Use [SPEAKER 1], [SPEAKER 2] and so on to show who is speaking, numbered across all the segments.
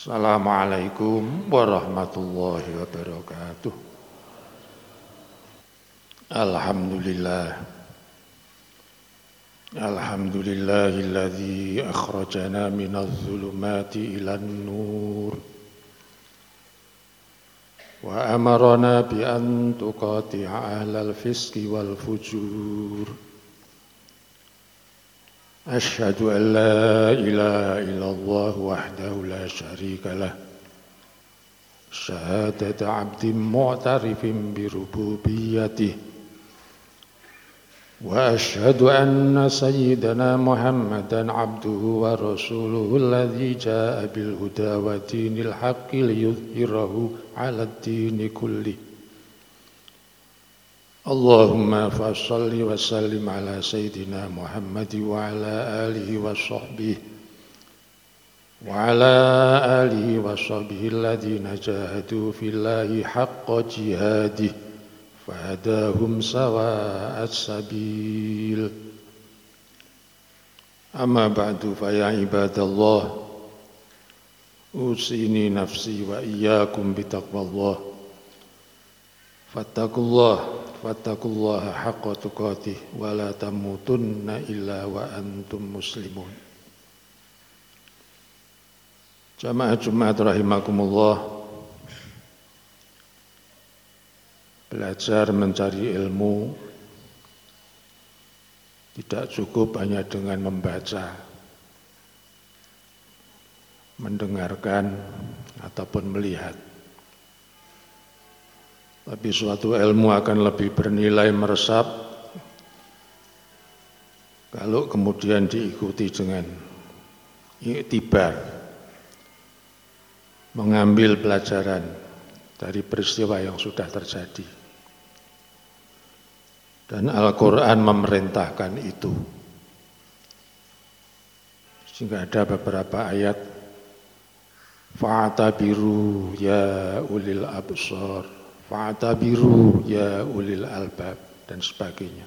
[SPEAKER 1] Assalamualaikum warahmatullahi wabarakatuh. Alhamdulillah. Alhamdulillahilladzi akhrajana minadh dhulumati ilan nur. Wa amarana bi an tuqati'a ahlal fisqi wal fujur. أشهد أن لا إله إلا الله وحده لا شريك له. شهادة عبد معترف بربوبيته. وأشهد أن سيدنا محمدا عبده ورسوله الذي جاء بالهدى ودين الحق ليظهره على الدين كله. اللهم فصل وسلم على سيدنا محمد وعلى آله وصحبه وعلى آله وصحبه الذين جاهدوا في الله حق جهاده فهداهم سواء السبيل. أما بعد فيا عباد الله أوصيني نفسي وإياكم بتقوى الله. فاتقوا الله. wattaqullaha haqqa tuqatih wa la tamutunna illa wa antum muslimun. Jamaah Jumat rahimakumullah. Belajar mencari ilmu tidak cukup hanya dengan membaca, mendengarkan ataupun melihat tapi suatu ilmu akan lebih bernilai meresap kalau kemudian diikuti dengan iktibar, mengambil pelajaran dari peristiwa yang sudah terjadi. Dan Al-Quran memerintahkan itu. Sehingga ada beberapa ayat Fa'atabiru ya ulil absar Fa'tabiru ya ulil albab dan sebagainya.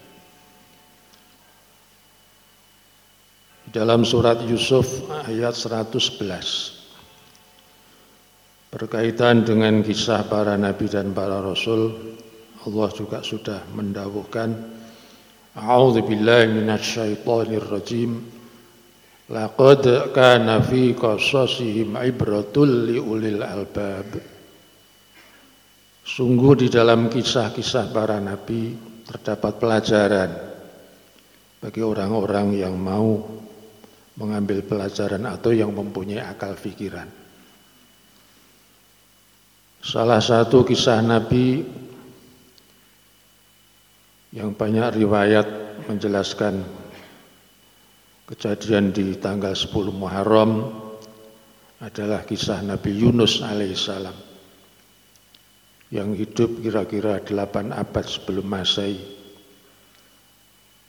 [SPEAKER 1] Dalam surat Yusuf ayat 111 berkaitan dengan kisah para nabi dan para rasul Allah juga sudah mendawuhkan A'udzu billahi minasyaitonir rajim Laqad kana fi qasasihim ibratul liulil albab Sungguh di dalam kisah-kisah para nabi terdapat pelajaran bagi orang-orang yang mau mengambil pelajaran atau yang mempunyai akal pikiran. Salah satu kisah Nabi yang banyak riwayat menjelaskan kejadian di tanggal 10 Muharram adalah kisah Nabi Yunus alaihissalam yang hidup kira-kira 8 abad sebelum Masehi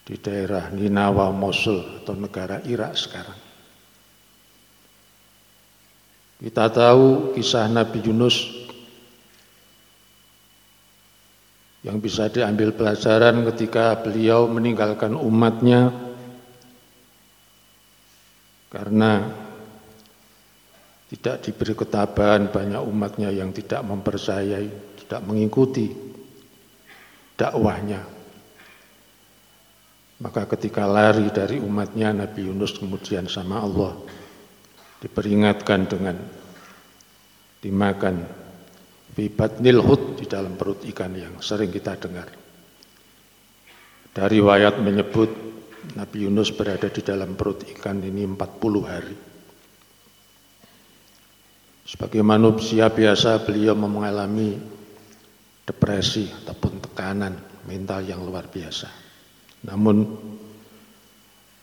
[SPEAKER 1] di daerah Ninawa Mosul atau negara Irak sekarang. Kita tahu kisah Nabi Yunus yang bisa diambil pelajaran ketika beliau meninggalkan umatnya karena tidak diberi ketabahan banyak umatnya yang tidak mempercayai tidak mengikuti dakwahnya. Maka ketika lari dari umatnya Nabi Yunus kemudian sama Allah diperingatkan dengan dimakan bibat nilhut di dalam perut ikan yang sering kita dengar. Dari wayat menyebut Nabi Yunus berada di dalam perut ikan ini 40 hari. Sebagai manusia biasa beliau mengalami depresi ataupun tekanan mental yang luar biasa. Namun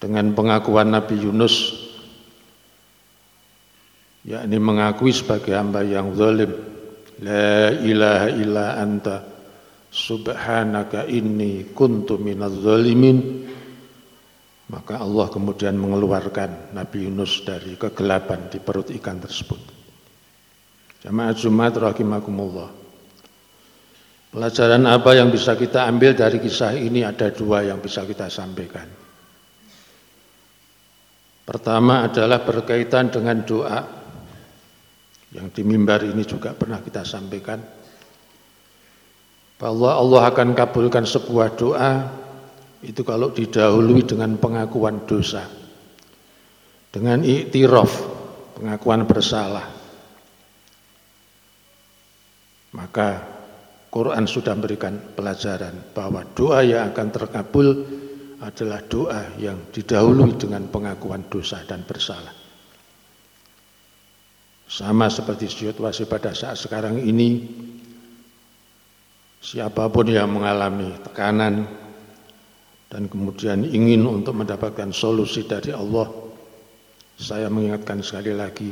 [SPEAKER 1] dengan pengakuan Nabi Yunus yakni mengakui sebagai hamba yang zalim la ilaha illa anta subhanaka inni kuntu minaz zalimin maka Allah kemudian mengeluarkan Nabi Yunus dari kegelapan di perut ikan tersebut. Jamaah Jumat rahimakumullah. Pelajaran apa yang bisa kita ambil dari kisah ini ada dua yang bisa kita sampaikan. Pertama adalah berkaitan dengan doa. yang di mimbar ini juga pernah kita sampaikan bahwa Allah akan kabulkan sebuah doa itu kalau didahului dengan pengakuan dosa dengan iktiraf pengakuan bersalah maka Quran sudah memberikan pelajaran bahwa doa yang akan terkabul adalah doa yang didahului dengan pengakuan dosa dan bersalah sama seperti situasi pada saat sekarang ini, siapa pun yang mengalami tekanan dan kemudian ingin untuk mendapatkan solusi dari Allah, saya mengingatkan sekali lagi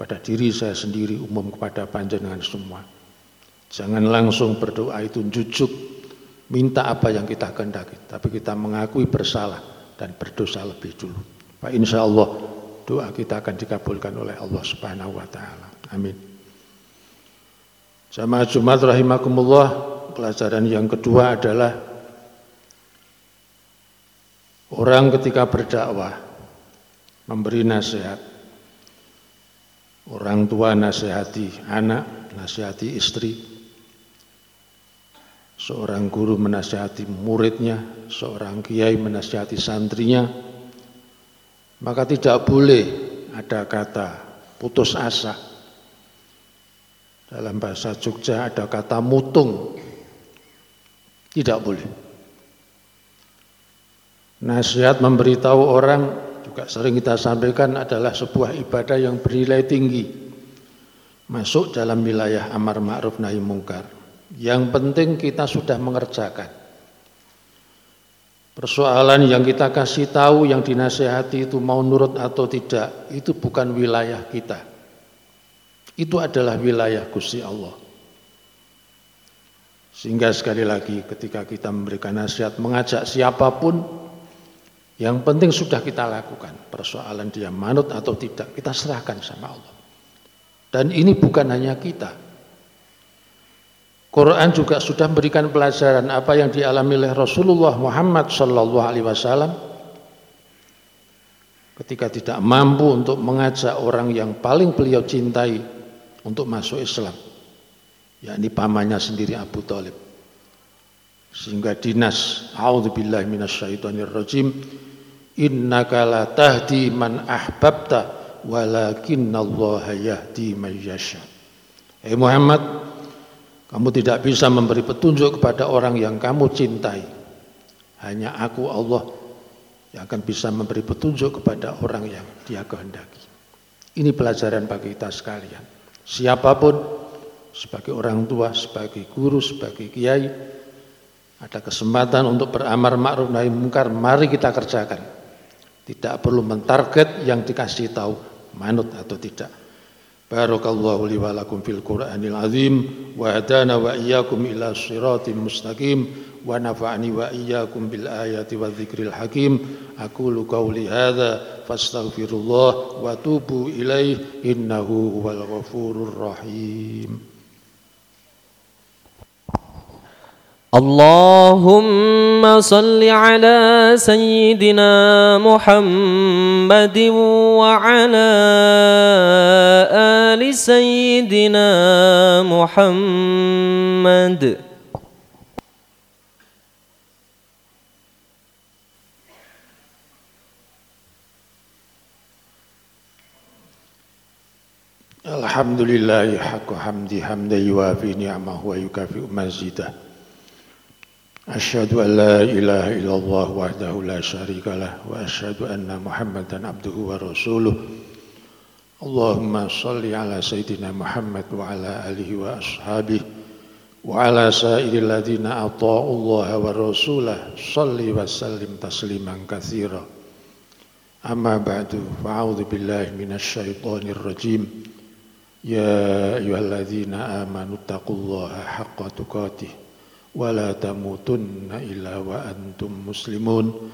[SPEAKER 1] pada diri saya sendiri, umum kepada panjenengan semua. Jangan langsung berdoa itu jujuk, minta apa yang kita kehendaki, tapi kita mengakui bersalah dan berdosa lebih dulu. Pak insya Allah doa kita akan dikabulkan oleh Allah Subhanahu wa taala. Amin. Jamaah Jumat rahimakumullah, pelajaran yang kedua adalah orang ketika berdakwah memberi nasihat. Orang tua nasihati anak, nasihati istri. Seorang guru menasihati muridnya, seorang kiai menasihati santrinya, maka tidak boleh ada kata putus asa. Dalam bahasa Jogja ada kata mutung. Tidak boleh. Nasihat memberitahu orang juga sering kita sampaikan adalah sebuah ibadah yang bernilai tinggi. Masuk dalam wilayah amar ma'ruf nahi mungkar. Yang penting kita sudah mengerjakan. Persoalan yang kita kasih tahu, yang dinasehati itu mau nurut atau tidak, itu bukan wilayah kita. Itu adalah wilayah Gusti Allah. Sehingga sekali lagi ketika kita memberikan nasihat, mengajak siapa pun, yang penting sudah kita lakukan. Persoalan dia manut atau tidak, kita serahkan sama Allah. Dan ini bukan hanya kita, Quran juga sudah memberikan pelajaran apa yang dialami oleh Rasulullah Muhammad sallallahu alaihi wasallam. Ketika tidak mampu untuk mengajak orang yang paling beliau cintai untuk masuk Islam yakni pamannya sendiri Abu Talib. Sehingga dinas a'udzubillahi minasyaitonir rajim innaka la tahdi man ahbabta walakinallaha yahdi man yasha. Hey Muhammad kamu tidak bisa memberi petunjuk kepada orang yang kamu cintai. Hanya aku Allah yang akan bisa memberi petunjuk kepada orang yang dia kehendaki. Ini pelajaran bagi kita sekalian. Siapa pun, sebagai orang tua, sebagai guru, sebagai kiai, ada kesempatan untuk beramar ma'ruf nahi mungkar, mari kita kerjakan. Tidak perlu mentarget yang dikasih tahu manut atau tidak. بارك الله لي ولكم في القرآن العظيم وهدانا وإياكم إلى صراط مستقيم ونفعني وإياكم بالآيات والذكر الحكيم أقول قولي هذا فاستغفر الله وتوبوا إليه إنه هو الغفور الرحيم
[SPEAKER 2] اللهم صل على سيدنا محمد وعلى سيدنا محمد.
[SPEAKER 1] الحمد لله حق حمدي حمدا يوافي نعمه ويكافئ مزيده أشهد أن لا إله إلا الله وحده لا شريك له وأشهد أن محمدا عبده ورسوله اللهم صل على سيدنا محمد وعلى آله وأصحابه وعلى سائر الذين أطاعوا الله ورسوله صل وسلم تسليما كثيرا أما بعد فأعوذ بالله من الشيطان الرجيم يا أيها الذين آمنوا اتقوا الله حق تقاته ولا تموتن إلا وأنتم مسلمون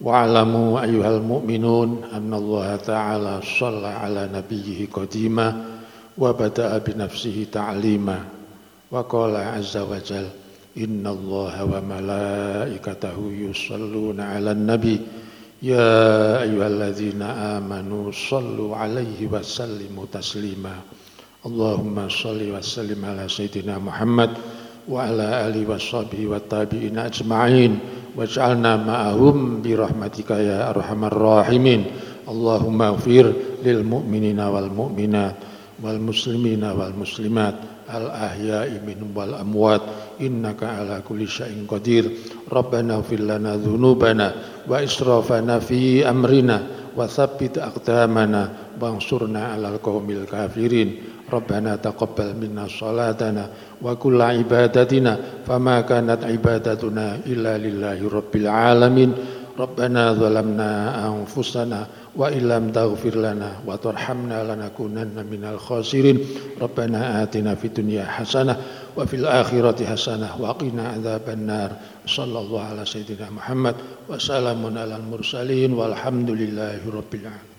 [SPEAKER 1] واعلموا أيها المؤمنون أن الله تعالى صلى على نبيه قديما وبدأ بنفسه تعليما وقال عز وجل إن الله وملائكته يصلون على النبي يا أيها الذين آمنوا صلوا عليه وسلموا تسليما اللهم صل وسلم على سيدنا محمد وعلى آله وصحبه والتابعين أجمعين واجعلنا معهم برحمتك يا أرحم الراحمين. اللهم اغفر للمؤمنين والمؤمنات والمسلمين والمسلمات الأحياء منهم والأموات. إنك على كل شيء قدير. ربنا اغفر لنا ذنوبنا وإسرافنا في أمرنا. وثبت أقدامنا وانصرنا على القوم الكافرين ربنا تقبل منا صلاتنا وكل عبادتنا فما كانت عبادتنا إلا لله رب العالمين Rabbana zalamna anfusana wa illam taghfir lana wa tarhamna lanakunanna minal khasirin. Rabbana atina fid dunya hasanah wa fil akhirati hasanah wa qina adzaban nar. Sallallahu ala sayyidina Muhammad wa salamun alal mursalin walhamdulillahi rabbil alamin.